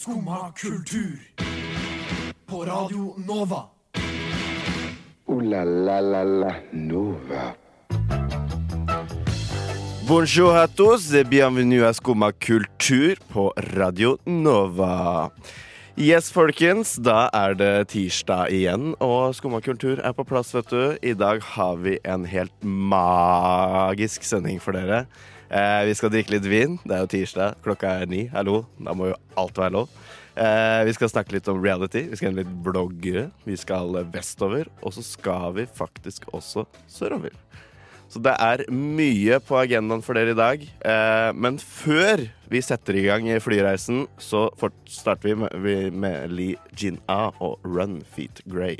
Skumma kultur. På Radio Nova. O-la-la-la-la Nova. Bonjour à tous et bienvenue à Skumma kultur på Radio Nova. Yes, folkens, da er det tirsdag igjen, og Skumma kultur er på plass, vet du. I dag har vi en helt magisk sending for dere. Eh, vi skal drikke litt vin. Det er jo tirsdag, klokka er ni. Hallo, da må jo alt være lov. Eh, vi skal snakke litt om reality. Vi skal ha litt bloggere. Vi skal vestover. Og så skal vi faktisk også sørover. Så det er mye på agendaen for dere i dag. Eh, men før vi setter i gang flyreisen, så starter vi med, med Lee Jin-A og Run Feet Grey.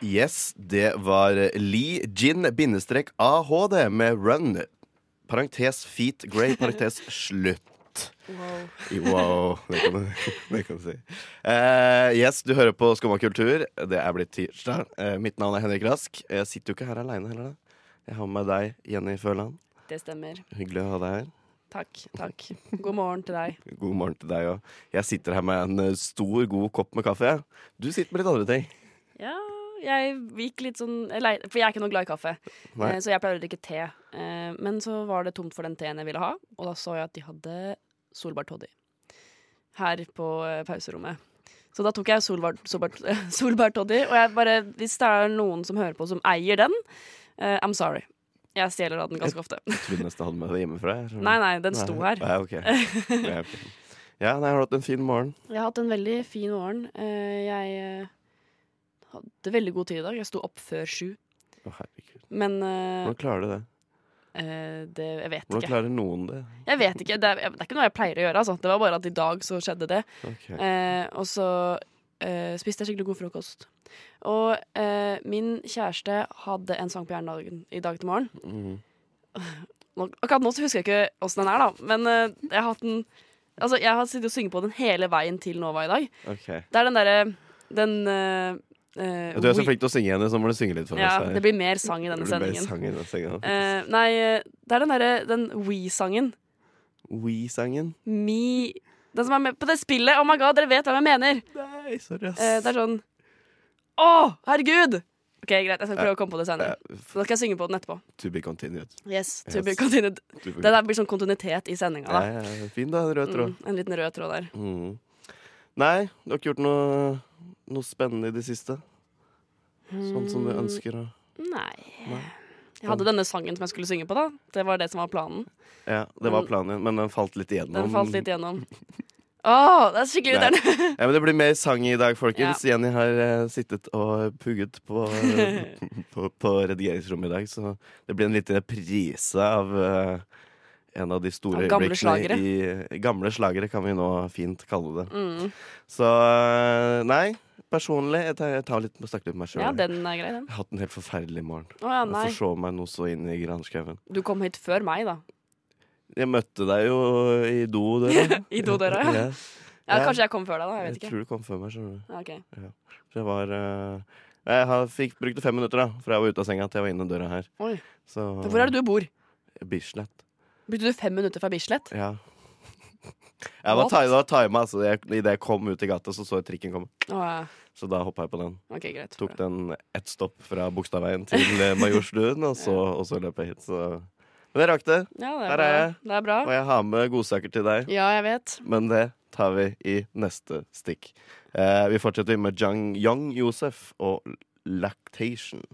Yes, det var Lee Jin-AHD med Run. Parentes Feet Grey, parentes slutt. Wow, det kan du, det kan du si. Uh, yes, du hører på Skumma kultur. Det er blitt tirsdag. Uh, mitt navn er Henrik Rask. Jeg sitter jo ikke her aleine heller. da. Jeg har med deg, Jenny Føland. Det stemmer. Hyggelig å ha deg her. Takk. takk. God morgen til deg. God morgen til deg òg. Jeg sitter her med en eh, stor, god kopp med kaffe. Du sitter med litt andre ting. Ja, jeg gikk litt sånn jeg lei- For jeg er ikke noe glad i kaffe, Nei. eh, så jeg pleier å drikke te. Eh, Men så var det tomt for den teen jeg ville ha, og da så jeg at de hadde solbart toddy her på eh, pauserommet. Så da tok jeg solbart solbær, og jeg bare Hvis det er noen som hører på som eier den, eh, I'm sorry. Jeg stjeler av den ganske ofte. Jeg trodde nesten jeg hadde med det hjemmefra. Nei, nei, den sto her. Nei, ok. Ja, okay. ja, nei, har du hatt en fin morgen? Jeg har hatt en veldig fin morgen. Eh, Jeg hadde veldig god tid i dag. Jeg sto opp før sju. Å, herregud. Men eh, Hvordan klarer du det? eh, det Jeg vet Hvordan ikke. klarer noen det? Jeg vet ikke. Det er, det er ikke noe jeg pleier å gjøre. Altså. Det var bare at i dag så skjedde det. Ok. Eh, og så eh, spiste jeg skikkelig god frokost. Og eh, min kjæreste hadde en sang på hjernedagen i dag til morgen. Mhm. Nå, akkurat nå så husker jeg ikke åssen den er, da. Men eh, jeg har hatt den Altså, jeg har sittet og synget på den hele veien til Nova i dag. Ok. Det er den derre Den eh, eh, Du er så flink til å synge, henne, så må du synge litt for Ja, oss. her. det blir mer sang i denne Det blir mer sendingen. sang i denne sendingen. uh, nei, eh, det er den derre Den We-sangen. We-sangen? Me Den som er med på det spillet. Oh my god, dere vet hva jeg mener! Nei, sorry, ass. Uh, det er sånn Å, herregud! OK, greit. Jeg skal prøve å komme på det senere. Da skal jeg synge på den etterpå. To be continued. Yes, to Yes. be continued. Det der blir sånn kontinuitet i sendinga, da. Ja, ja, fin, da. en Rød tråd. Mm, en liten rød tråd der. Mm. Nei, du har ikke gjort noe, noe spennende i det siste? Sånn som du ønsker å Nei. Nei. Jeg hadde denne sangen som jeg skulle synge på, da. Det var det som var planen. Ja, det var planen din, men den falt litt igjennom. Den falt litt igjennom. Å, det er skikkelig irriterende! Ja, men Det blir mer sang i dag, folkens. Jenny har eh, sittet og pugget på, på, på redigeringsrommet i dag, så det blir en liten reprise av eh, en av de store gamle øyeblikkene i Gamle slagere, kan vi nå fint kalle det. Mm. Så eh, nei, personlig Jeg tar, jeg tar litt, snakker snakke litt med meg sjøl. Ja, den er grei, den. Jeg har hatt en helt forferdelig morgen. Oh, ja, Jeg nei. forsov meg noe så inn i granskauen. Du kom hit før meg, da. Jeg møtte deg jo i do, døra I dodøra, ja. ja. Ja, Ja. Kanskje jeg kom før deg, da. Jeg Jeg tror du kom før meg. skjønner du Ja, ok. Så jeg var Uh, Jeg fikk, brukte fem minutter da fra jeg var ute av senga til jeg var inne døra her. Oi. Så, Hvor er det du bor? Bislett. Brukte du fem minutter fra Bislett? Ja. Jeg var time, var time altså. Jeg- Idet jeg kom ut i gata, så så jeg trikken komme. Å, ja. Så da hoppa jeg på den. Okay, greit. Tok den ett stopp fra Bogstadveien til eh, Majorstuen, og så, og så løp jeg hit. Så. Men jeg rakk det. Ja, det er Her bra. er jeg. Det er bra. Og jeg har med godsaker til deg. Ja, jeg vet. Men det tar vi i neste stikk. Eh, vi fortsetter med Jang, Young Josef og Lactation.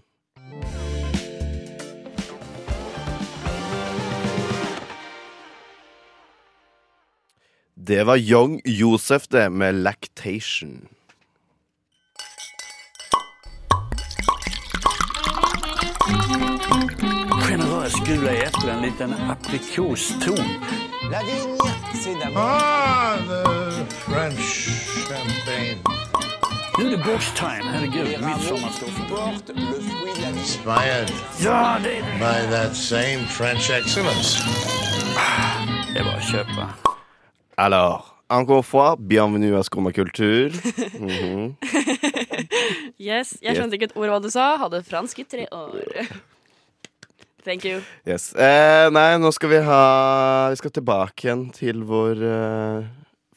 Det var Young Josef, det, med Lactation. Generös gula äpplen, en aprikoston. La vigne, c'est. Ah, the French champagne. Nu är det box-time, herregud. Inspired Ja, det er det. by that same French excellence. Det är bara att köpa. Alors, encore fois, bienvenue à Skumma kultur. -hmm. Yes, Jeg skjønte ikke et ord hva du sa. Hadde fransk i tre år. Thank you. Yes. Eh, nei, nå skal vi ha Vi skal tilbake igjen til vår eh,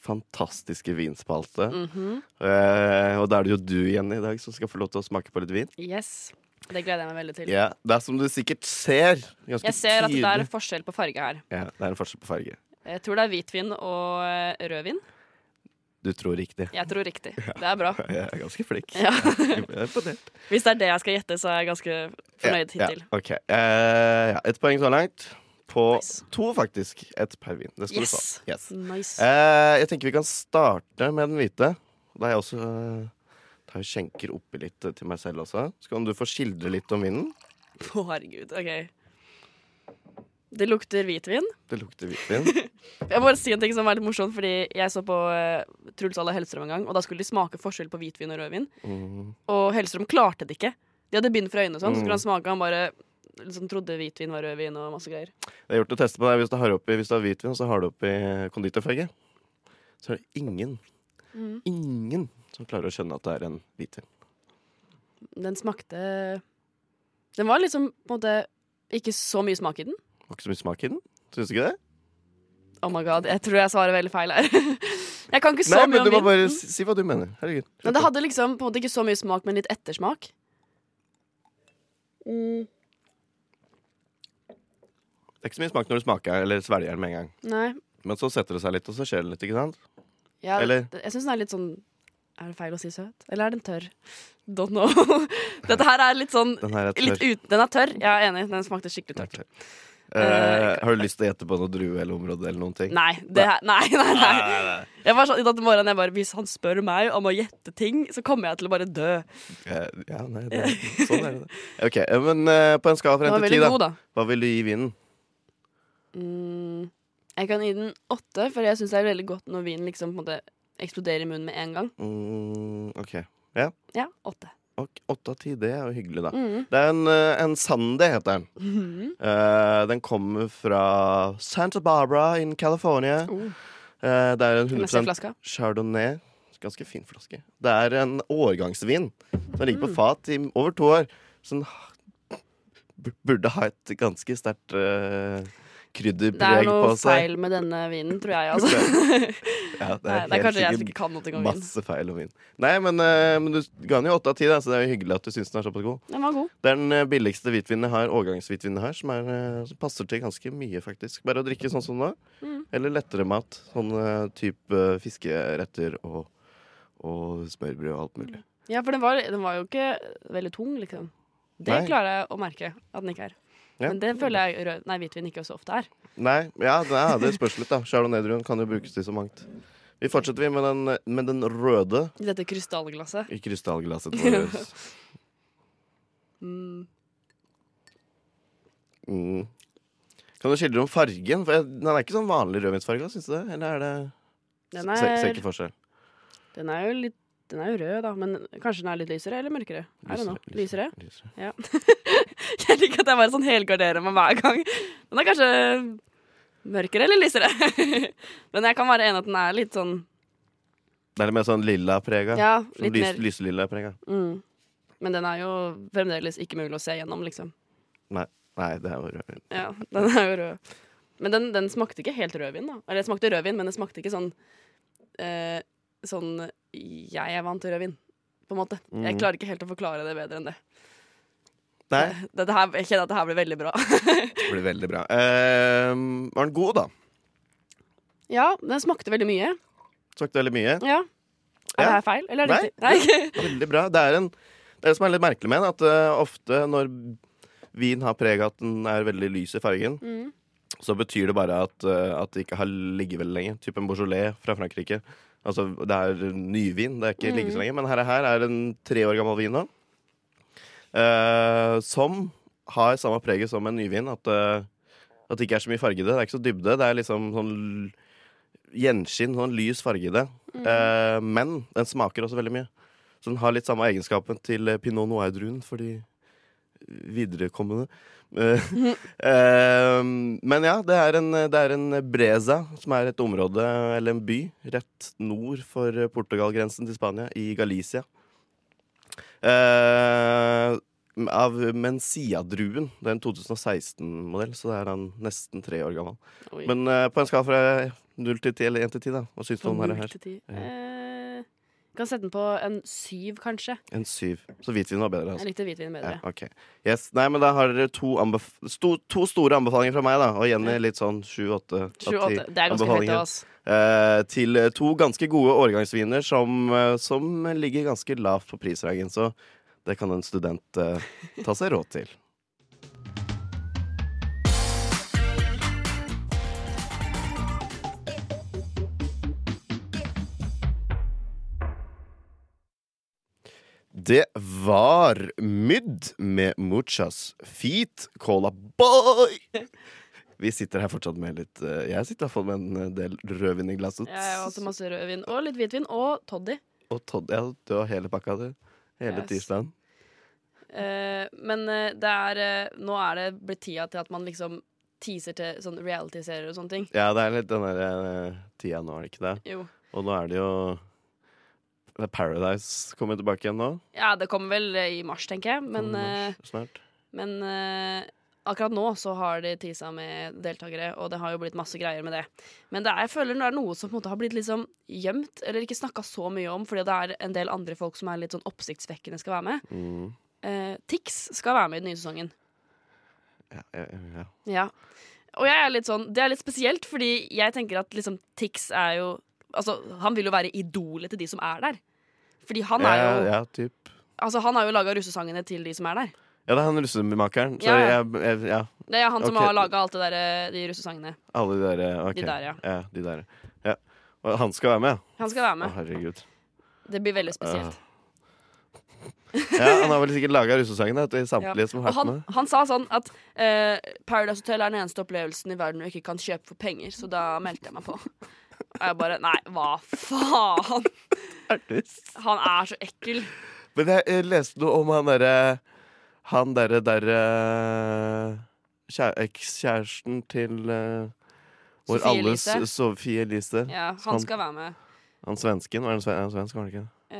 fantastiske vinspalte. Mhm. eh, og da er det jo du, Jenny, i dag som skal få lov til å smake på litt vin. Yes. Det gleder jeg meg veldig til. Yeah, Det er som du sikkert ser. Jeg ser at det er tydelig. forskjell på farge her. Ja, det er en forskjell på farge. Jeg tror det er hvitvin og eh, rødvin. Du tror riktig. Jeg tror riktig. Det er bra. Jeg er ganske flink. Ja. Er. Hvis det er det jeg skal gjette, så er jeg ganske fornøyd Ja, hittil. ja, ok. Eh, ja, et poeng så langt. På Nice. to, faktisk. Ett per vin. Det skal Yes. du få. Yes. Nice. Uh, jeg tenker vi kan starte med den hvite. Da jeg også uh, tar skjenker oppi litt til meg selv også. Så kan du få skildre litt om vinen. Å, herregud. OK. Det lukter hvitvin. Det lukter hvitvin. Jeg må bare si en ting som var litt morsomt, fordi jeg så på uh, Truls Alla Hellstrøm en gang, og da skulle de smake forskjell på hvitvin og rødvin. Mm. Og Hellstrøm klarte det ikke. De hadde bind for øynene og sånn, så Mm. skulle han smake, han bare liksom trodde hvitvin var rødvin og masse greier. Det er gjort å teste på deg. Hvis du har, oppi, hvis du har hvitvin, så har du oppi konditorfarge. Så er det ingen, Mm. ingen som klarer å skjønne at det er en hvitvin. Den smakte Den var liksom på en måte ikke så mye smak i den. Var ikke så mye smak i den. Syns du ikke det? Oh my god, jeg tror jeg svarer veldig feil her. jeg kan ikke så Nei, mye men om du må bare si hva du mener. Herregud. Men det hadde liksom på en måte ikke så mye smak, men litt ettersmak. Mm, Det er ikke så mye smak når du smaker eller svelger den med en gang. nei. Men så setter det seg litt, og så skjer det litt, ikke sant? Ja, Eller- Jeg syns den er litt sånn Er det feil å si søt? Eller er den tørr? Don't know. Dette her er litt sånn Den her er tørr. ut, Den er tørr. Jeg er enig. Den smakte skikkelig tørt. Eh, har du lyst til å gjette på noe drue eller område eller noen ting? Nei, det her, nei, nei, nei. Jeg var sånn i dag til jeg bare, Hvis han spør meg om å gjette ting, så kommer jeg til å bare dø. Uh, ja, nei, det, sånn er det. Ok, eh, Men uh, på en skala fra Den 1 til 10, da. god, da. Hva vil du gi vinen? Mm, jeg kan gi den åtte, for jeg syns det er veldig godt når vinen liksom på en måte eksploderer i munnen med en gang. Mm, ok. Ja, åtte. 8 av 10, det er jo hyggelig, da. Mm. Det er en, eh, en Sunday, heter den. Mm. Uh, den kommer fra Santa Barbara in California. Uh. Uh, det er en Kan jeg se 100 flaska? Chardonnay. Ganske fin flaske. Det er en årgangsvin som ligger på Mm. fat i over to år. Så den burde ha et ganske sterkt uh, Det er noe feil med denne vinen, tror jeg. Altså. Ja, det Nei, er, det er kanskje jeg som ikke kan noe om vin. masse feil om vin. Nei, men, uh, men du ga den jo åtte av ti, så det er jo hyggelig at du syns den er såpass god. Den var god. Det er den eh, billigste hvitvinen jeg har, årgangshvitvinen her, som, er, eh, som passer til ganske mye, faktisk. Bare å drikke sånn som nå. Mm. Eller lettere mat. Sånn uh, type fiskeretter og, og smørbrød og alt mulig. Ja, for den var, den var jo ikke veldig tung, liksom. Det Nei. klarer jeg å merke at den ikke er. Ja. Men det føler jeg rød, nei, hvitvin ikke så ofte er. Nei, ja, det, er, det spørs litt, da. Chardonnay-druen kan jo brukes til så mangt. Vi fortsetter vi med den, med den røde I dette krystallglasset. i krystallglasset vårt. Mm. Mm. Kan du skildre om fargen? For jeg, Den er ikke sånn vanlig rødvinsfarge, syns du det? Eller er det Den Se, ser er, ikke forskjell. den er jo litt den er jo rød, da, men kanskje den er litt lysere eller mørkere? Lysere. Lysere? lysere. Ja. jeg liker at jeg bare sånn helgarderer meg hver gang. Den er kanskje mørkere eller lysere. men jeg kan være enig at den er litt sånn Det er litt mer sånn lilla prega. Ja, sånn litt lys, mer lyselilla prega. mm. Men den er jo fremdeles ikke mulig å se gjennom, liksom. Nei, det er jo rødvin. Ja, den er jo rød. Men den, den smakte ikke helt rødvin, da. Eller det smakte rødvin, men det smakte ikke sånn eh, Sånn jeg er vant til rødvin, på en måte. Jeg Mhm. klarer ikke helt å forklare det bedre enn det. Nei, Dette her, jeg kjenner at det her blir veldig bra. det blir veldig bra. Ehm, var den god, da? ja, den smakte veldig mye. Smakte veldig mye. Ja. Er det her feil, eller er det Nei. riktig? Nei. Veldig bra. Det er, en, det er det som er litt merkelig med den, at uh, ofte når vin har preg at den er veldig lys i fargen, Mm. så betyr det bare at, uh, at det ikke har ligget veldig lenge. Typ en Beaujolais fra Frankrike. Altså, det er nyvin, det er ikke ligget så Mm. lenge. Men her, her er en tre år gammel vin nå. eh, som har samme preget som en nyvin. At, eh, at det ikke er så mye farge i det. Det er ikke så dybde. Det er liksom sånn gjenskinn, sånn lys farge i det. Eh, men den smaker også veldig mye. Så den har litt samme egenskapen til pinot noir-druen, fordi viderekommende. Eh, eh, men ja, det er, en, det er en Breza, som er et område, eller en by, rett nord for Portugal-grensen til Spania, i Galicia. Uh, av Mencia-druen. Det er en 2016-modell, så det er han nesten tre år gammel. Oi. Men uh, på en skala fra 0 til 10, eller 1 til 10, da. Hva syns du om dette her? til ti. Eh, kan sette den på en syv, kanskje. En syv. Så hvitvin var bedre, altså. Jeg likte hvitvin bedre. Ja, okay. Yes. Nei, men da har dere to, sto, to store anbefalinger fra meg, da. Og Jenny litt sånn sju-åtte Det er ganske høyt, av altså. Eh, til eh, to ganske gode årgangsviner som, eh, som ligger ganske lavt på prisrangen. Så det kan en student eh, ta seg råd til. Det var Mydd med Muchas Feet Cola Boy. Vi sitter her fortsatt med litt eh, Jeg sitter i hvert fall med en eh, del rødvin i glasset. Jeg har også masse rødvin og litt hvitvin og toddy. Og toddy, ja, du har hele pakka, du. Hele Yes. tirsdagen. Eh, men eh, det er Nå er det blitt tida til at man liksom teaser til sånn reality-serier og sånne ting. Ja, det er litt den der tida nå, er det ikke det? Jo. Og nå er det jo Paradise kommer tilbake igjen nå. Ja, det kommer vel eh, i mars, tenker jeg. Men, eh, mars snart. men uh, akkurat nå så har de tisa med deltakere, og det har jo blitt masse greier med det. Men det er, jeg føler det er noe som på en måte har blitt liksom gjemt, eller ikke snakka så mye om, fordi det er en del andre folk som er litt sånn oppsiktsvekkende skal være med. Mm. Uh, Tix skal være med i den nye sesongen. Ja, ja, ja. Ja. Og jeg er litt sånn, det er litt spesielt, fordi jeg tenker at liksom Tix er jo Altså, han vil jo være idolet til de som er der. Fordi han er jo ja, ja, typ. Altså, han har jo laga russesangene til de som er der. Ja, det er han russemakeren. Ja, ja. Ja, Det er han som okay. har laga alt det der, eh, de russesangene. alle de der ok. De der, ja. de der. Ja. Og han skal være med, ja. Han skal være Å, med. herregud. Det blir veldig spesielt. Ja, han har vel sikkert laga russesangene til Ja. som har han, han sa sånn at uh, Paradise Hotel er den eneste opplevelsen i verden du ikke kan kjøpe for penger, så da meldte jeg meg på. Og jeg bare Nei, hva faen? Han er så ekkel. Men jeg, jeg leste noe om han derre Han derre derre kjære, Ekskjæresten til eh, vår alles Sofie Elise. Ja, Han- han skal være med. Han svensken, er han svensk, var han ikke? Uh,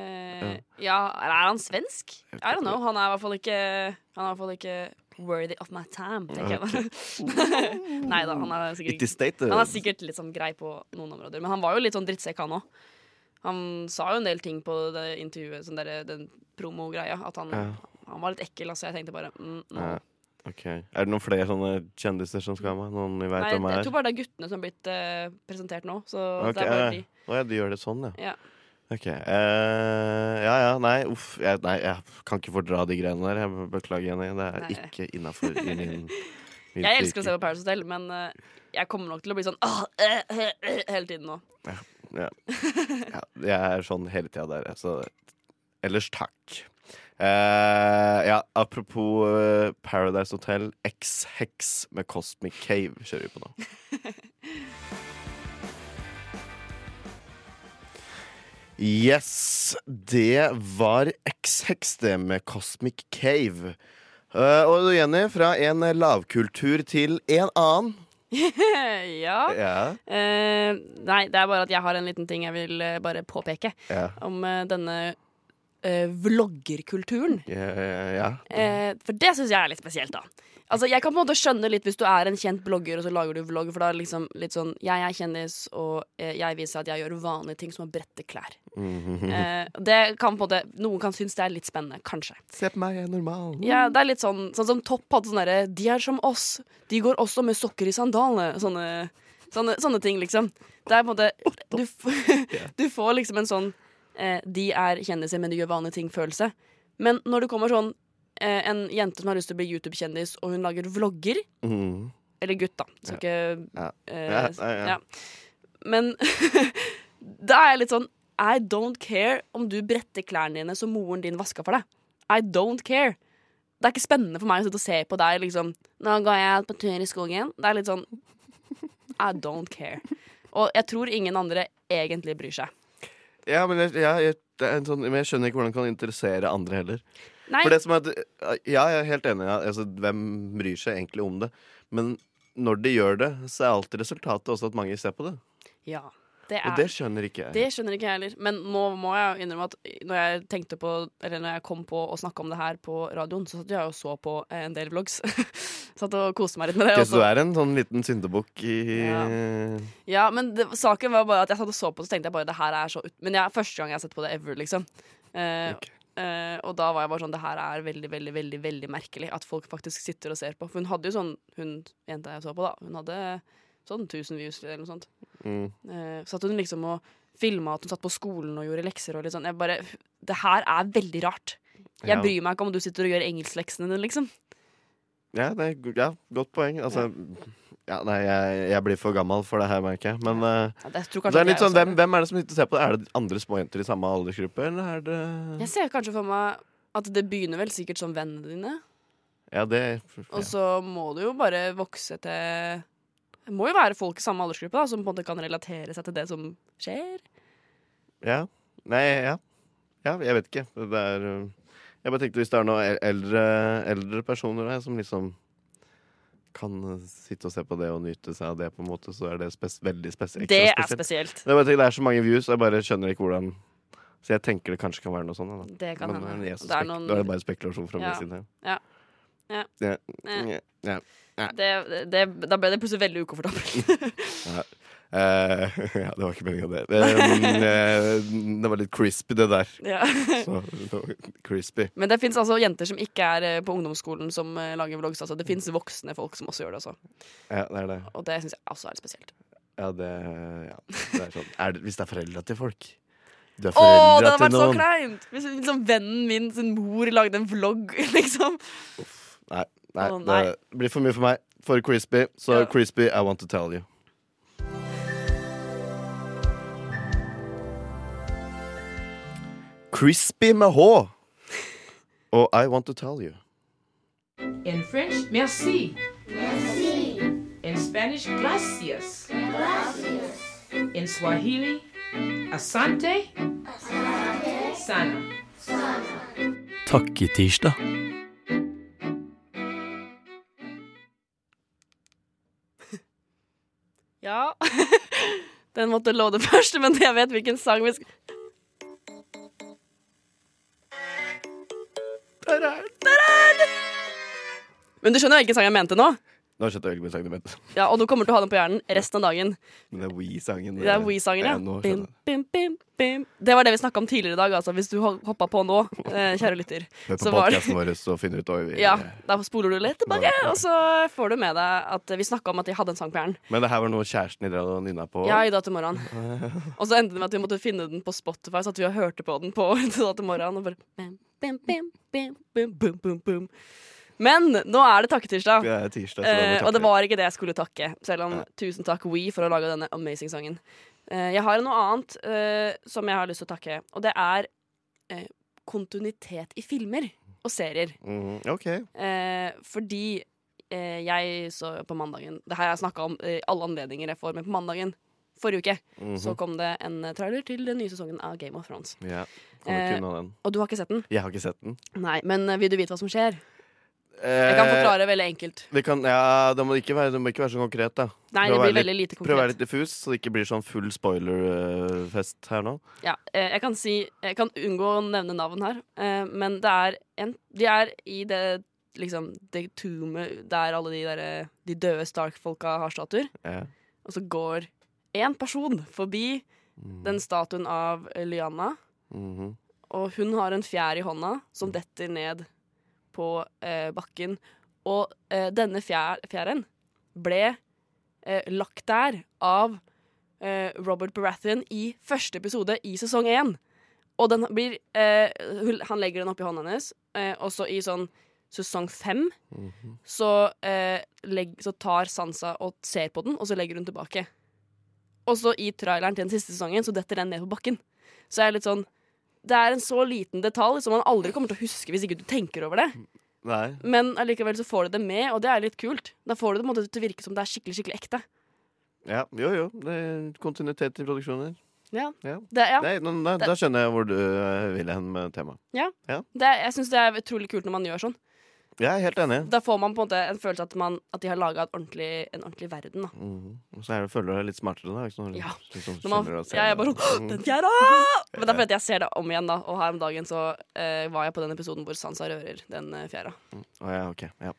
ja, ja. er han svensk? I don't know. Han er i hvert fall ikke ikke worthy of my time, tenker jeg. Nei da, han er sikkert state, Han er sikkert litt sånn grei på noen områder, men han var jo litt sånn drittsekk, han òg. Han sa jo en del ting på det intervjuet, sånn der, den promogreia, at han, Ja. han var litt ekkel. Altså, jeg tenkte bare mm, no. Ja, ok. Er det noen flere sånne kjendiser som skal med? Noen vi vet Nei, jeg er? tror bare det er guttene som har blitt uh, presentert nå. Så okay, det er bare de. Å ja, de gjør det sånn, ja. Ja. Ok. Uh, ja ja, nei, uff. Jeg, nei, jeg kan ikke fordra de greiene der. Jeg beklager, Jenny. Det er Nei. ikke innafor i min, min Jeg elsker å se på Paradise Hotel, men uh, jeg kommer nok til å bli sånn uh, øh, øh, øh», hele tiden nå. Ja. ja, jeg er sånn hele tida der, så Ellers takk. Uh, ja, apropos uh, Paradise Hotel, X-Hex med Cosmic Cave kjører vi på nå. Yes, det var X-Hex, det med Cosmic Cave. Uh, og Jenny, fra en lavkultur til en annen. ja. Yeah. Uh, nei, det er bare at jeg har en liten ting jeg vil uh, bare påpeke yeah. om eh, denne vloggerkulturen. Yeah, ja. For det syns jeg er litt spesielt, da. Altså, Jeg kan på en måte skjønne litt hvis du er en kjent blogger og så lager du vlogg, for da er det liksom litt sånn Jeg er kjendis, og eh, jeg viser at jeg gjør vanlige ting som å brette klær. Mhm. Eh, det kan på en måte Noen kan synes det er litt spennende, kanskje. Se på meg, jeg er normal. Ja, det er litt sånn Sånn som Topp hadde sånn derre De er som oss. De går også med sokker i sandalene. Sånne, sånne, sånne ting, liksom. Det er på en måte Du, du får liksom en sånn eh, De er kjendiser, men de gjør vanlige ting-følelse. Men når det kommer sånn eh, en jente som har lyst til å bli YouTube-kjendis, og hun lager vlogger Mm. Eller gutt, da. Skal ikke eh, Ja. Men da er jeg litt sånn I don't care om du bretter klærne dine som moren din vaska for deg. I don't care. Det er ikke spennende for meg å sitte og se på deg liksom Nå går jeg på tur i skogen. Det er litt sånn I don't care. Og jeg tror ingen andre egentlig bryr seg. Ja, men jeg, jeg, jeg, sånn, men jeg skjønner ikke hvordan det kan interessere andre heller. Nei, For det som er Ja, jeg er helt enig. Altså, hvem bryr seg egentlig om det? Men når de gjør det, så er alltid resultatet også at mange ser på det. ja. Det er, Og det skjønner ikke jeg. Det skjønner ikke jeg heller. Men nå må jeg innrømme at når jeg tenkte på Eller når jeg kom på å snakke om det her på radioen, så satt jeg og så på eh, en del vlogs. satt og koste meg litt med det. Ok, så så- du er en sånn liten syndebukk i Ja. Ja, men det, saken var bare at jeg satt og så på så tenkte jeg bare det her er så ut... Men det er første gang jeg har sett på det ever, liksom. Uh, Ok. Eh, og da var jeg bare sånn Det her er veldig, veldig, veldig veldig merkelig at folk faktisk sitter og ser på. For hun hadde jo sånn Hun jenta jeg så på, da, hun hadde sånn 1000 views eller noe sånt. Mm. Uh, satt hun liksom og filma at hun satt på skolen og gjorde lekser og litt sånn. Jeg bare Det her er veldig rart. Jeg Ja. bryr meg ikke om du sitter og gjør engelskleksene dine, liksom. Ja, det er, ja, godt poeng. Altså ja, Nei, jeg, jeg blir for gammel for det her, merker jeg. Men eh, Ja, det det er litt sånn, hvem, hvem er det som sitter og ser på det? Er det andre småjenter i samme aldersgruppe, eller er det Jeg ser kanskje for meg at det begynner vel sikkert som vennene dine. Ja, det Og ja. så må du jo bare vokse til Det må jo være folk i samme aldersgruppe da, som på en måte kan relatere seg til det som skjer. ja. Nei, ja. Ja, jeg vet ikke. Det er uh, Jeg bare tenkte hvis det er noen eldre, eldre personer der som liksom kan uh, sitte og se på det og nyte seg av det, på en måte, så er det spes veldig spes ekstra Det er spesielt. spesielt. Det er, bare, det er så mange views, og jeg bare skjønner ikke hvordan Så jeg tenker det kanskje kan være noe sånt. Da. Det kan Men, hende. eh, jeg Det er noen- Da er det bare spekulasjon fra Ja. min side. Ja. Ja. Ja. Eh. Ja. Ja. Det, det, da ble det plutselig veldig ukomfortabelt. Eh, ja, det var ikke meninga, det. Uh, det var litt crispy, det der. ja. Så, crispy. Men det fins altså jenter som ikke er på ungdomsskolen som lager vlogs. Altså. Det fins voksne folk som også gjør det. Også. Ja, det er det. Og det syns jeg også er spesielt. Ja, det, ja, det er sånn. Er det, hvis det er foreldra til folk Du er Å, det hadde til vært så kleint! Hvis liksom, vennen min sin mor lagde en vlogg, liksom. Nei, nei, Å, nei. det blir for mye for meg. For crispy. Så Ja. crispy, I want to tell you. Crispy med H. Og I want to tell you. In French, merci. Merci. In Spanish, gracias. Gracias. In Swahili, asante. Asante. Sana. Sana. Takketirsdag. Ja. Den måtte låne først, men jeg vet hvilken sang vi skal Der er den! Men du skjønner hvilken sang jeg mente nå? Nå skjønte jeg hvilken sang du mente. Ja, Og du kommer til å ha den på hjernen resten av dagen. Men det er We-sangen. Det er We-sangen, ja. Bim, bim, bim, bim. Det var det vi snakka om tidligere i dag, altså. Hvis du ho- hoppa på nå, eh, kjære lytter. Hør på podkasten vår så finner du ut vi, Ja, da spoler du litt tilbake, og så får du med deg at vi snakka om at de hadde en sang på hjernen. Men det her var noe kjæresten din drev og nynna på? Ja, i dag til morgenen. Og så endte det med at vi måtte finne den på Spotify, så at vi hørte på den på i dag til morgenen. Og bare bim, bim, bim, bim, bim, bim, bim, bum. Men nå er det takketirsdag. Det er tirsdag, så da Eh, og det var ikke det jeg skulle takke, selv om ja. tusen takk We for å lage denne amazing sangen. Eh, jeg har noe annet eh, som jeg har lyst til å takke, og det er eh, kontinuitet i filmer og serier. Mm, OK. Eh, fordi eh, jeg så på mandagen Det har jeg snakka om i alle anledninger jeg får, men på mandagen forrige uke Mhm. så kom det en trailer til den nye sesongen av Game of Thrones. Ja. Eh, den. Og du har ikke sett den? Jeg har ikke sett den. Nei, men vil du vite hva som skjer? Jeg kan Eh, forklare veldig enkelt. Det, kan, ja, det, må ikke være, det må ikke være så konkret, da. Nei, prøv det blir veldig lite konkret Prøv å være litt diffus, så det ikke blir sånn full spoiler-fest her nå. Ja, eh, jeg kan si Jeg kan unngå å nevne navn her, eh, men det er en De er i det liksom det tombet der alle de der eh, De døde Stark-folka har statuer, Ja. og så går én person forbi mm. den statuen av Lyanna, Lyanna, -hmm. og hun har en fjær i hånda som detter ned på eh, bakken. Og eh, denne fjær, fjæren ble eh, lagt der av eh, Robert Baratheon i første episode i sesong én. Og den blir eh, Han legger den oppi hånda hennes, eh, og så i sånn sesong fem Mhm. så, eh, legg, så tar Sansa og ser på den, og så legger hun tilbake. Og så i traileren til den siste sesongen så detter den ned på bakken. Så jeg er litt sånn Det er en så liten detalj som man aldri kommer til å huske hvis ikke du tenker over det. Nei. Men allikevel så får du det med, og det er litt kult. Da får du det måte til å virke som det er skikkelig skikkelig ekte. Ja, jo, jo. Det er kontinuitet i produksjoner. Ja. Ja. Det, ja. Nei, da, da skjønner jeg hvor du eh, vil hen med temaet. Det, jeg syns det er utrolig kult når man gjør sånn. Jeg er helt enig. Da får man på en måte en følelse at, man, at de har laga en ordentlig verden. Da. Mhm. Og så er det, føler du deg litt smartere da. Sånn, Ja. liksom Når man, jeg er bare sånn. Den fjerde! Men det er fordi jeg ser det om igjen, da. Og her om dagen så eh, var jeg på den episoden hvor Sansa rører den fjerde. Mm. Oh, ja, ok. Ja.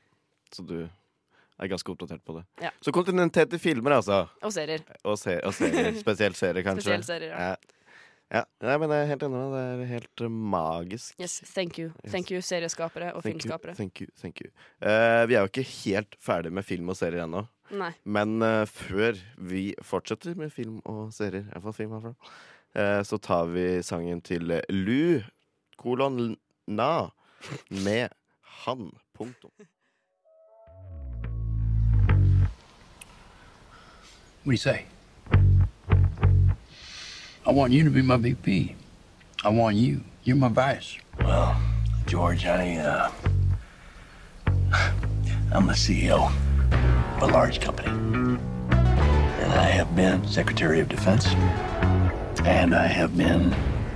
Så du er ganske oppdatert på det. Ja. Så kontinuitet i filmer, altså. Og serier. Og, se, og serier. Spesielt serier, kanskje. Spesielt serier, ja. Ja. Nei, men jeg er helt enig. med deg. Det er helt eh, magisk. Yes, thank you. Yes. Thank you, serieskapere og Thank you, filmskapere. Thank you, thank you. Eh, vi er jo ikke helt ferdig med film og serier ennå. Nei. Men eh, før vi fortsetter med film og serier, i hvert fall film herfra, eh, så tar vi sangen til Lu kolon na med han. Punktum. What do you say? I want you to be my VP. I want you. You're my vice. Well, George, I, uh, I'm the CEO of a large company. And I have been Secretary of Defense. And I have been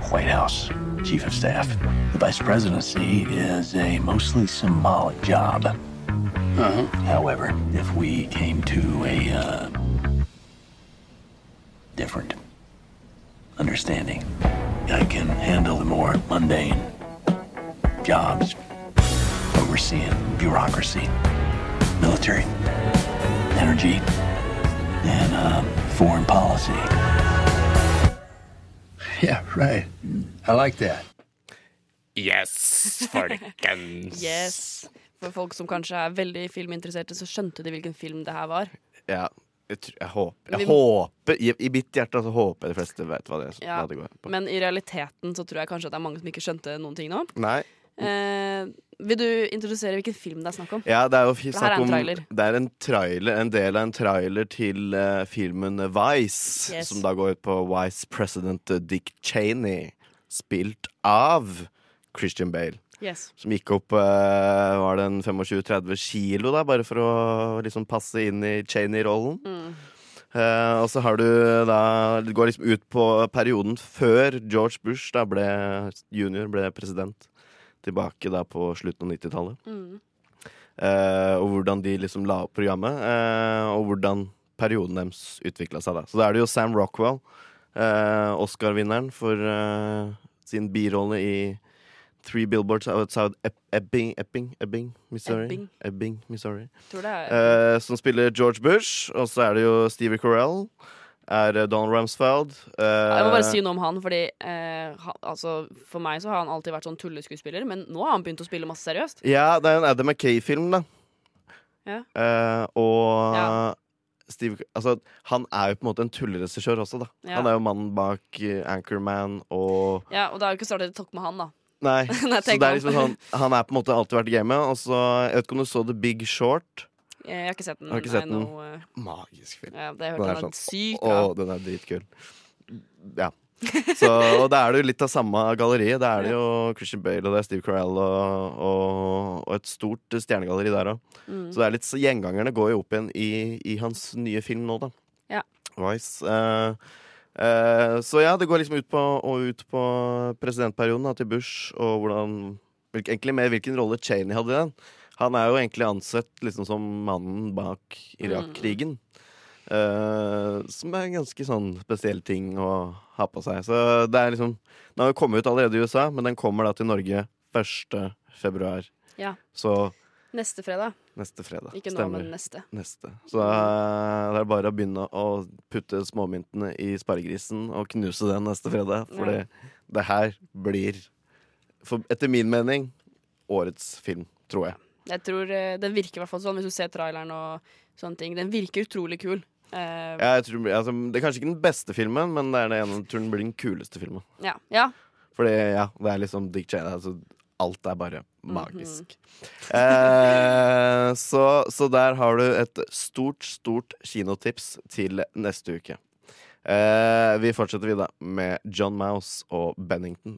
White House Chief of Staff. The Vice Presidency is a mostly symbolic job. Uh-huh. However, if we came to a, uh, different understanding, I can handle the more mundane jobs, overseeing bureaucracy, military, energy, and uh, foreign policy. Yeah, right. I like that. Yes, folkens! Yes. For folk som kanskje er veldig filminteresserte, så skjønte de hvilken film det her var. Ja, jeg, tror, jeg håper, jeg Vi- håper i, I mitt hjerte så håper jeg de fleste vet hva det, Ja. hva det går på. Men i realiteten så tror jeg kanskje at det er mange som ikke skjønte noen ting nå. Nei. Eh, vil du introdusere hvilken film det er snakk om? Ja, det er jo det er snakk en om trailer. Det er en trailer, en del av en trailer til uh, filmen Vice, Yes. som da går ut på Vice President Dick Cheney, spilt av Christian Bale. Yes. Som gikk opp eh, var det en 25-30 kilo, da, bare for å liksom passe inn i Cheney-rollen. Mm. Uh, og så har du da Det går liksom ut på perioden før George Bush da ble junior, ble president. Tilbake da på slutten av 90-tallet. Mm. Uh, og hvordan de liksom la opp programmet, uh, og hvordan perioden deres utvikla seg. da Så da er det jo Sam Rockwell, Oscar-vinneren for sin birolle i Three Billboards Outside Ebbing, Ebbing, Ebbing, Missouri. Ebbing. Ebbing, Missouri. Eh, som spiller George Bush, og så er det jo Stevie Corell. Er eh, Donald Rumsfeld. Uh, Jeg må bare si noe om han, fordi uh, han, altså, for meg så har han alltid vært sånn tulleskuespiller, men nå har han begynt å spille masse seriøst. Ja, det er en Adam McKay-film, da. Ja. Og Ja. Steve Altså, han er jo på en måte en tulleregissør også, da. Ja. Han er jo mannen bak Anchorman og Ja, og det har jo ikke startet et talk med han, da. Nei. Nei så det er liksom sånn Han er på en måte alltid vært i gamet. Og så Jeg vet ikke om du så The Big Short? Jeg har ikke sett den. Ikke sett den? know, eh, Magisk film. ja, det Den er sånn, sykt Å, den er dritkul. Ja. Så, og da er det jo litt av samme galleriet. Da er det jo Christian Bale og det er Steve Carell og, og, og et stort stjernegalleri der òg. Mm. Så det er litt, så gjengangerne går jo opp igjen i, i hans nye film nå, da. Ja. Vice. Eh, så ja, det går liksom ut på, ut på presidentperioden da, til Bush, og hvordan Egentlig mer hvilken rolle Cheney hadde i den. Han er jo egentlig ansett liksom som mannen bak Irak-krigen. Uh, som er en ganske sånn spesiell ting å ha på seg. Så det er liksom Den har jo kommet ut allerede i USA, men den kommer da til Norge 1. februar. Ja. Så Neste fredag. neste fredag. Ikke nå, Stemmer. men neste. Neste. Så eh, det er bare å begynne å putte småmyntene i sparegrisen og knuse den neste fredag. For Ja. det, det her blir, for, etter min mening, årets film, tror jeg. Jeg tror eh, Den virker i hvert fall sånn, hvis du ser traileren og sånne ting. Den virker utrolig kul. Eh, Jeg tror, altså, det er kanskje ikke den beste filmen, men det er det ene, jeg tror den blir den kuleste filmen. ja. ja. Fordi ja, det er liksom Dick Cheney. Altså, alt er bare magisk. eh, så, så der har du et stort, stort kinotips til neste uke. Eh, vi fortsetter videre med John Mouse og Bennington.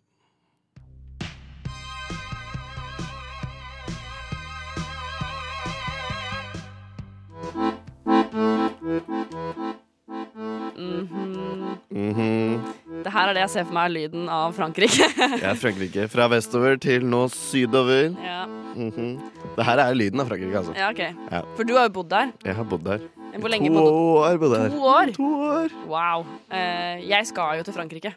Det her er det jeg ser for meg er lyden av Frankrike. Er Frankrike. Fra vestover til nå sydover. ja. Mhm. Det her er lyden av Frankrike, altså. ja, OK. Ja. For du har jo bodd der. Jeg har bodd der. Hvor lenge to bodde år bodde jeg To år? To år. Wow. Uh, jeg skal jo til Frankrike.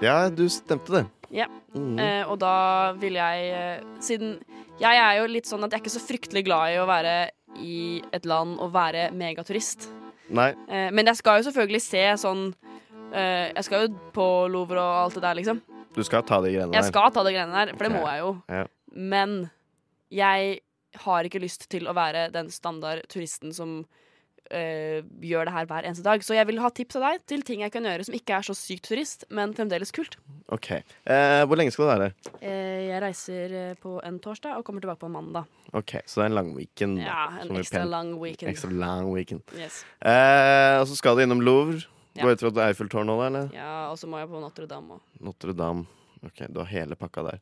Ja, du stemte det. Ja. Mm -hmm. uh, og da vil jeg uh, Siden jeg er jo litt sånn at jeg er ikke så fryktelig glad i å være i et land og være megaturist. Nei. Men jeg skal jo selvfølgelig se sånn Jeg skal jo på Louvre og alt det der, liksom. Du skal ta de greiene Jeg skal ta de greiene der, for det må jeg jo. Ja. Men jeg har ikke lyst til å være den standard turisten som eh, gjør det her hver eneste dag. Så jeg vil ha tips av deg til ting jeg kan gjøre som ikke er så sykt turist, men fremdeles kult. OK. Eh, hvor lenge skal du være? Eh, jeg reiser eh, på en torsdag og kommer tilbake på en mandag. OK, så det er en lang weekend. da, Ja, en ekstra lang weekend. Ekstra lang weekend. Yes. Eh, og så skal du innom Louvre. Ja. Går jeg ut fra Eiffeltårnet òg, eller? Ja, og så må jeg på Notre-Dame òg. Notre-Dame. Ok, du har hele pakka der.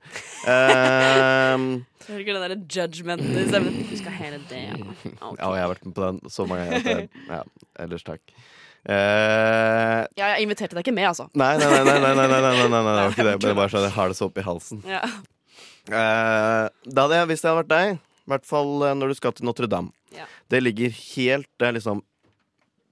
um, Hører ikke det derre judgmentet i stemmen. Du skal hele det, ja. Okay. Ja, jeg har vært med på den så mange ganger. Ja, ellers takk. Uh, ja, jeg inviterte deg ikke med, altså. Nei, nei, nei. nei, nei, nei, nei, nei, nei, nei, okay, det var ikke det. bare sånn jeg har det så oppi halsen. Ja. Uh, da hadde jeg, hvis det hadde vært deg, i hvert fall når du skal til Notre-Dame ja. Det ligger helt Det er liksom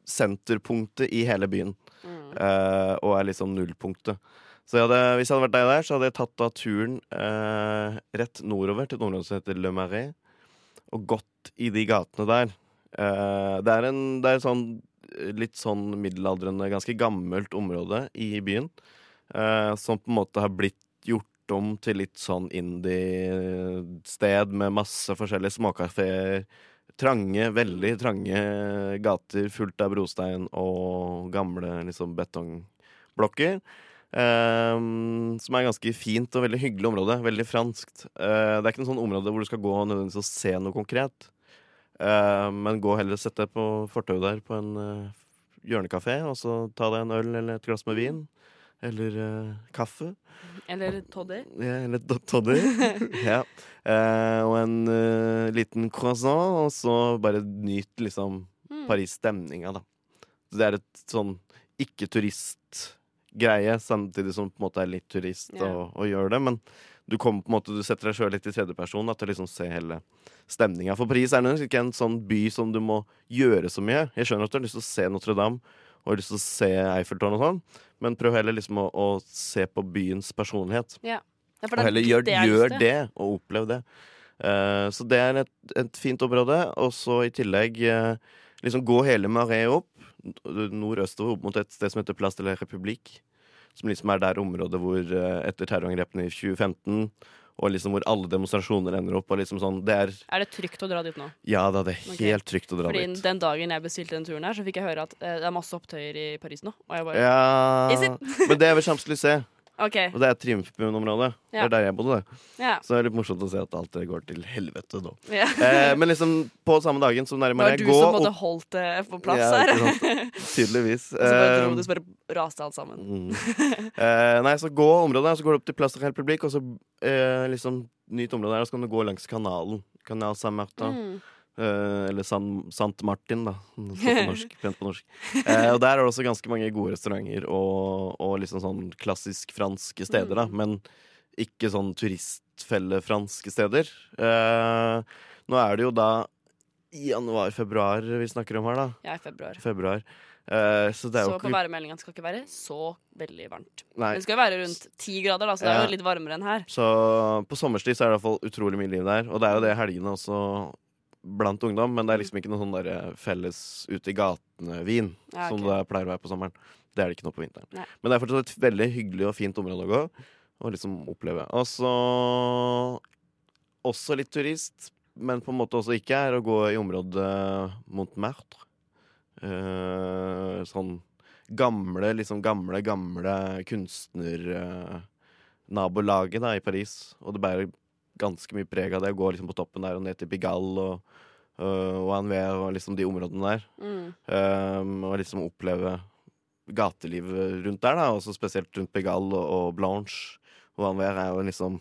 senterpunktet i hele byen. Mm. Uh, og er liksom nullpunktet. Så jeg hadde, hvis jeg hadde vært deg der, så hadde jeg tatt da turen uh, rett nordover til et område som heter Le Marais, og gått i de gatene der. Uh, det er en det er sånn litt sånn middelaldrende, ganske gammelt område i byen, som på en måte har blitt gjort om til litt sånn indie-sted med masse forskjellige småkafeer. Trange, veldig trange gater fullt av brostein og gamle liksom betongblokker. Ehm, som er ganske fint og veldig hyggelig område. Veldig franskt. Eh, det er ikke noe sånn område hvor du skal gå nødvendigvis og se noe konkret. Eh, men gå heller og sette deg på fortauet der på en uh, hjørnekafé, og så ta deg en øl eller et glass med vin. Eller uh, kaffe. Eller Toddy. Ja, eller toddy. ja. uh, og en uh, liten croissant, og så bare nyt liksom Mm. Paris-stemninga, da. Så det er et sånn ikke-turist-greie, samtidig som på en måte er litt turist yeah. og, og gjør det. Men du kommer på en måte, du setter deg sjøl litt i tredjeperson til å liksom se hele stemninga. For Paris er nok ikke en sånn by som du må gjøre så mye. Jeg skjønner at du har lyst til å se Notre-Dame og har lyst til å se Eiffeltårnet og sånn, men prøv heller liksom å, å se på byens personlighet. Ja. Ja, Og er heller gjør, det gjør det, og opplev det. Uh, så det er et, et fint område. Og så i tillegg uh, liksom gå hele Marais opp, nordøstover, opp mot et sted som heter Place de la République. Som liksom er der området hvor uh, etter terrorangrepene i 2015, og liksom hvor alle demonstrasjoner ender opp. Liksom sånn, det er Er det trygt å dra dit nå? Ja det er Ok. helt trygt å dra Fordi dit. den dagen jeg bestilte den turen her, så fikk jeg høre at eh, det er masse opptøyer i Paris nå. Og jeg bare Ja, Is it? men det er ved Champs-Élysées. OK. Og det er Triumfbuen-området. Det er der jeg bodde. Ja. Så det er litt morsomt å se at alt går til helvete nå. Ja. Eh, men liksom på samme dagen som Det nærmere var du som måtte opp holdt det på plass Ja, her. Tydeligvis. Og så bare dro Eh, du, så bare raste alt sammen. mm. Eh, nei, så gå området, så går du opp til Plass de Republikk, og så eh, liksom nytt område der, og så kan du gå langs kanalen. Kanal Saint-Martin. Mm. Eh, eller San, Sant Martin, da. på norsk, pent på norsk. Eh, og der er det også ganske mange gode restauranter og, og liksom sånn klassisk franske steder, da. Mm. Men ikke sånn turistfelle-franske steder. Eh, nå er det jo da januar-februar vi snakker om her, da. Ja, februar. Februar. Eh, så det er Så jo på ikke værmeldinga skal ikke være så veldig varmt. Nei. Men det skal jo være rundt ti grader, da, så det er jo litt varmere enn her. Så på sommerstid så er det i hvert fall utrolig mye liv der. Og det er jo det helgene også blant ungdom, men det er liksom ikke noe sånn der felles ute i gatene-vin Ja, som det pleier å være på sommeren. Det er det ikke nå på vinteren. Nei. Men det er fortsatt et veldig hyggelig og fint område å gå og liksom oppleve. Og så også litt turist, men på en måte også ikke, er å gå i området Montmartre. Eh, sånn gamle, liksom gamle, gamle kunstnernabolaget da, i Paris. Og det bærer ganske mye preg av det å gå liksom på toppen der og ned til Pigalle og, øh, og Anvers og liksom de områdene der. Mm. Um, og liksom oppleve gatelivet rundt der, da, også spesielt rundt Pigalle og, og Blanche. Og Anvers er jo liksom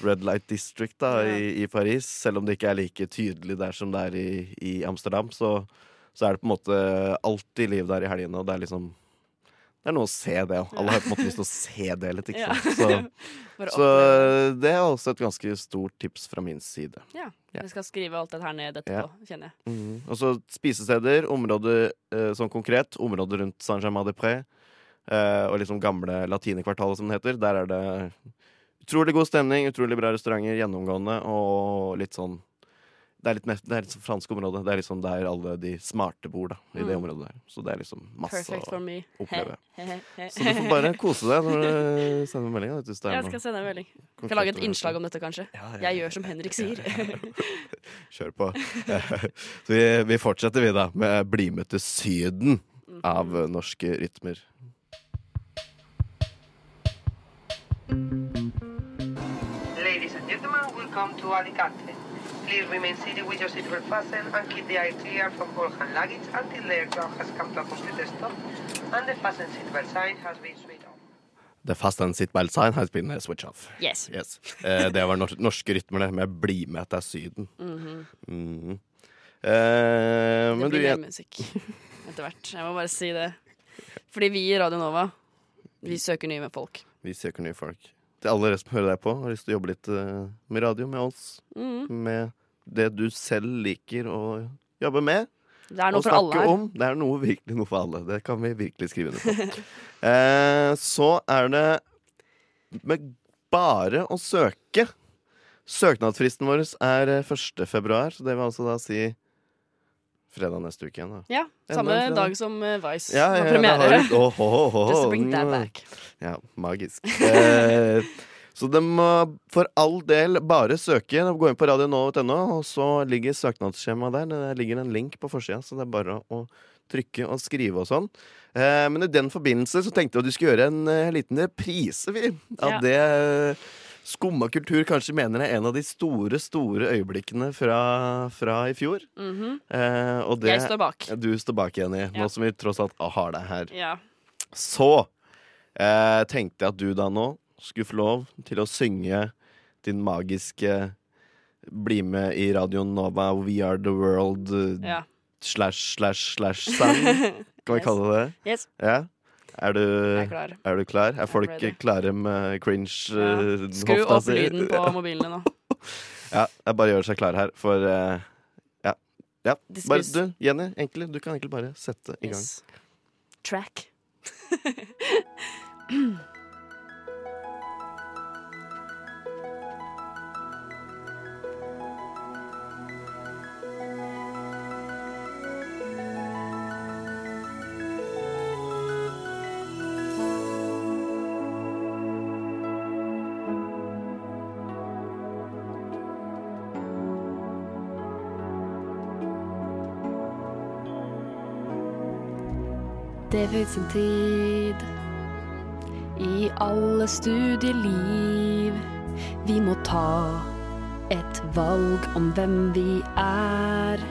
Red Light District da, Ja. i, i Paris. Selv om det ikke er like tydelig der som det er i, i Amsterdam, så, så er det på en måte alltid liv der i helgene. Og det er liksom det er noe å se det òg. Alle har på en måte lyst til å se det litt, ikke sant. Så, så det er også et ganske stort tips fra min side. Ja. Ja. Vi skal skrive alt dette her ned etterpå, kjenner jeg. Mhm. Og så spisesteder, områder eh, sånn konkret. Området rundt Saint-Germain-des-Prés. Eh, og liksom gamle latinekvartalet, som det heter. Der er det utrolig god stemning, utrolig bra restauranter gjennomgående, og litt sånn det er litt, nett- det er litt sånn fransk område. Det er liksom der alle de smarte bor, da. I det Mm. området der. Så det er liksom masse Perfect å oppleve. He, he, he. Så du får bare kose deg når du sender melding. Jeg noe skal sende en melding. Kan lage et innslag om dette, kanskje. Ja, ja, Jeg gjør som Henrik sier. Kjør på. Så vi, vi fortsetter, vi, da, med 'Bli med til Syden' av norske rytmer. Ladies and gentlemen, welcome to Alicante. Please remain seated with your seatbelt fastened and keep the air clear from all hand luggage until the aircraft has come to a complete stop and the fasten seatbelt sign has been switched off. The Fast and Seatbelt Sign has been switched off. Yes. Eh, det var nor norske rytmer, det, med 'Bli med til Syden'. Mhm. Mhm. Eh, Det men du, blir mer musikk etter hvert. Jeg må bare si det. Fordi vi i Radio Nova, vi søker nye med folk. vi søker nye folk. Til alle dere som hører deg på, har lyst til å jobbe litt eh, med radio med oss. Mm. Med det du selv liker å jobbe med. Det er noe for alle her. om. Det er noe, virkelig noe for alle. Det kan vi virkelig skrive under på. eh, så er det med bare å søke. Søknadsfristen vår er eh, 1. februar, så det vil altså da si fredag neste uke igjen. da. Ja, samme fredag. dag som eh, Vice Ja, ja, det premiere. har oh, oh, åh, Just to bring that back. Ja, magisk. Eh, så det må for all del bare søke. Gå inn på radionova.no, og så ligger søknadsskjemaet der. Det ligger en link på forsida, så det er bare å trykke og skrive og sånn. Eh, men i den forbindelse så tenkte jeg at du skulle gjøre en eh, liten reprise, vi. Av Ja. det eh, Skumma kultur kanskje mener er en av de store, store øyeblikkene fra, fra i fjor. Mhm. Eh, og det, Jeg står bak. Du står bak, Jenny, Ja. nå som vi tross alt har deg her. Ja. Så eh, tenkte jeg at du da nå skulle få lov til å synge din magiske Bli med i Radio Nova We Are The World Ja. slash slash slash sang. Kan vi Yes. kalle det det? Yes. Ja? Er du, Jeg er klar. Er du klar? Er folk ready. klare med cringe Ja. eh, Skru opp si? lyden på mobilene nå. Ja, jeg bare gjør seg klar her, for uh, Ja. ja. Bare, du, Jenny, egentlig, du kan egentlig bare sette i gang. Yes. Track. Det sin tid i alle studieliv. Vi må ta et valg om hvem vi er.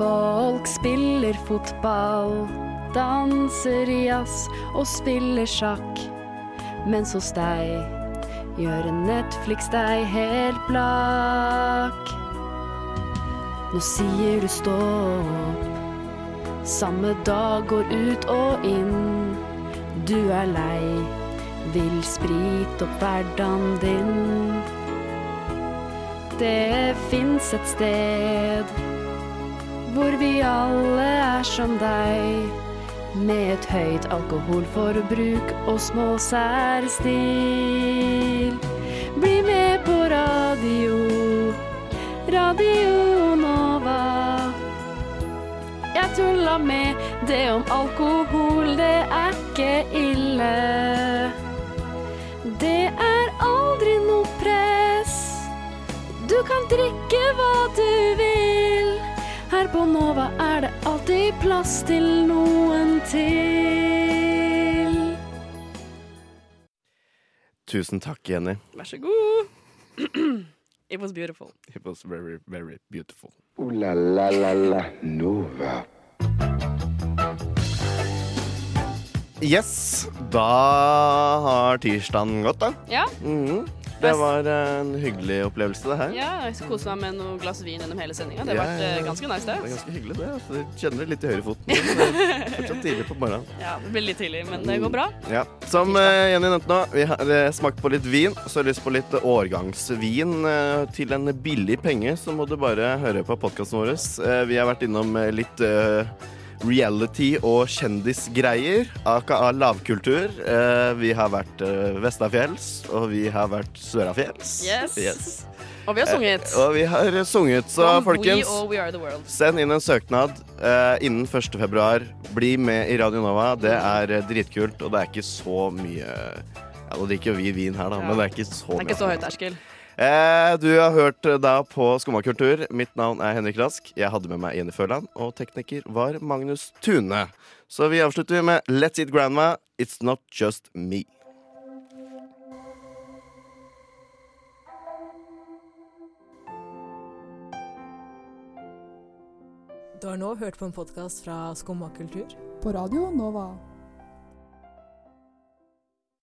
Folk spiller fotball, danser jazz og spiller sjakk. Mens hos deg gjør Netflix deg helt blakk. Nå sier du stopp. Samme dag går ut og inn. Du er lei, vil sprite opp hverdagen din. Det fins et sted hvor vi alle er som deg. Med et høyt alkoholforbruk og små særstil. Bli med på radio, Radio tulla med det om alkohol, det er ikke ille. Det er aldri noe press. Du kan drikke hva du vil. Her på Nova er det alltid plass til noen til. Tusen takk, Jenny. Vær så god. It was beautiful. It was very, very beautiful. Ooh la la la la Nova. Yes, da har tirsdagen gått, da. Ja. Mhm. Det var en hyggelig opplevelse, det her. Ja, jeg koste meg med noe glass vin gjennom hele sendinga. Det har Ja, vært eh, ganske nice, Det er det. ganske hyggelig, det. Altså, jeg kjenner det litt i høyrefoten. er fortsatt tidlig på morgenen. Ja, det blir litt tidlig, men det går bra. Ja. Som uh, Jenny nevnte nå, vi har uh, smakt på litt vin. Så har jeg lyst på litt årgangsvin eh, til en billig penge, så må du bare høre på podkasten vår. Eh, vi har vært innom eh, litt eh, reality og kjendisgreier, aka lavkultur. Eh, vi har vært eh, Vestafjells, og vi har vært Sørafjells. Yes. Og vi har sunget. Eh, og vi har sunget, så From folkens. Send inn en søknad uh, innen 1. februar. Bli med i Radio Nova. Det er dritkult, og det er ikke så mye Ja, Nå drikker jo vi vin her, da, Ja. men det er ikke så Det er mye. ikke så høy terskel. Eh, du har hørt eh, da på Skumma kultur. Mitt navn er Henrik Rask. Jeg hadde med meg Jenny Førland, og tekniker var Magnus Tune. Så vi avslutter med Let's Eat Grandma. It's Not Just Me. Du har nå hørt på en podkast fra Skumma kultur. På Radio Nova.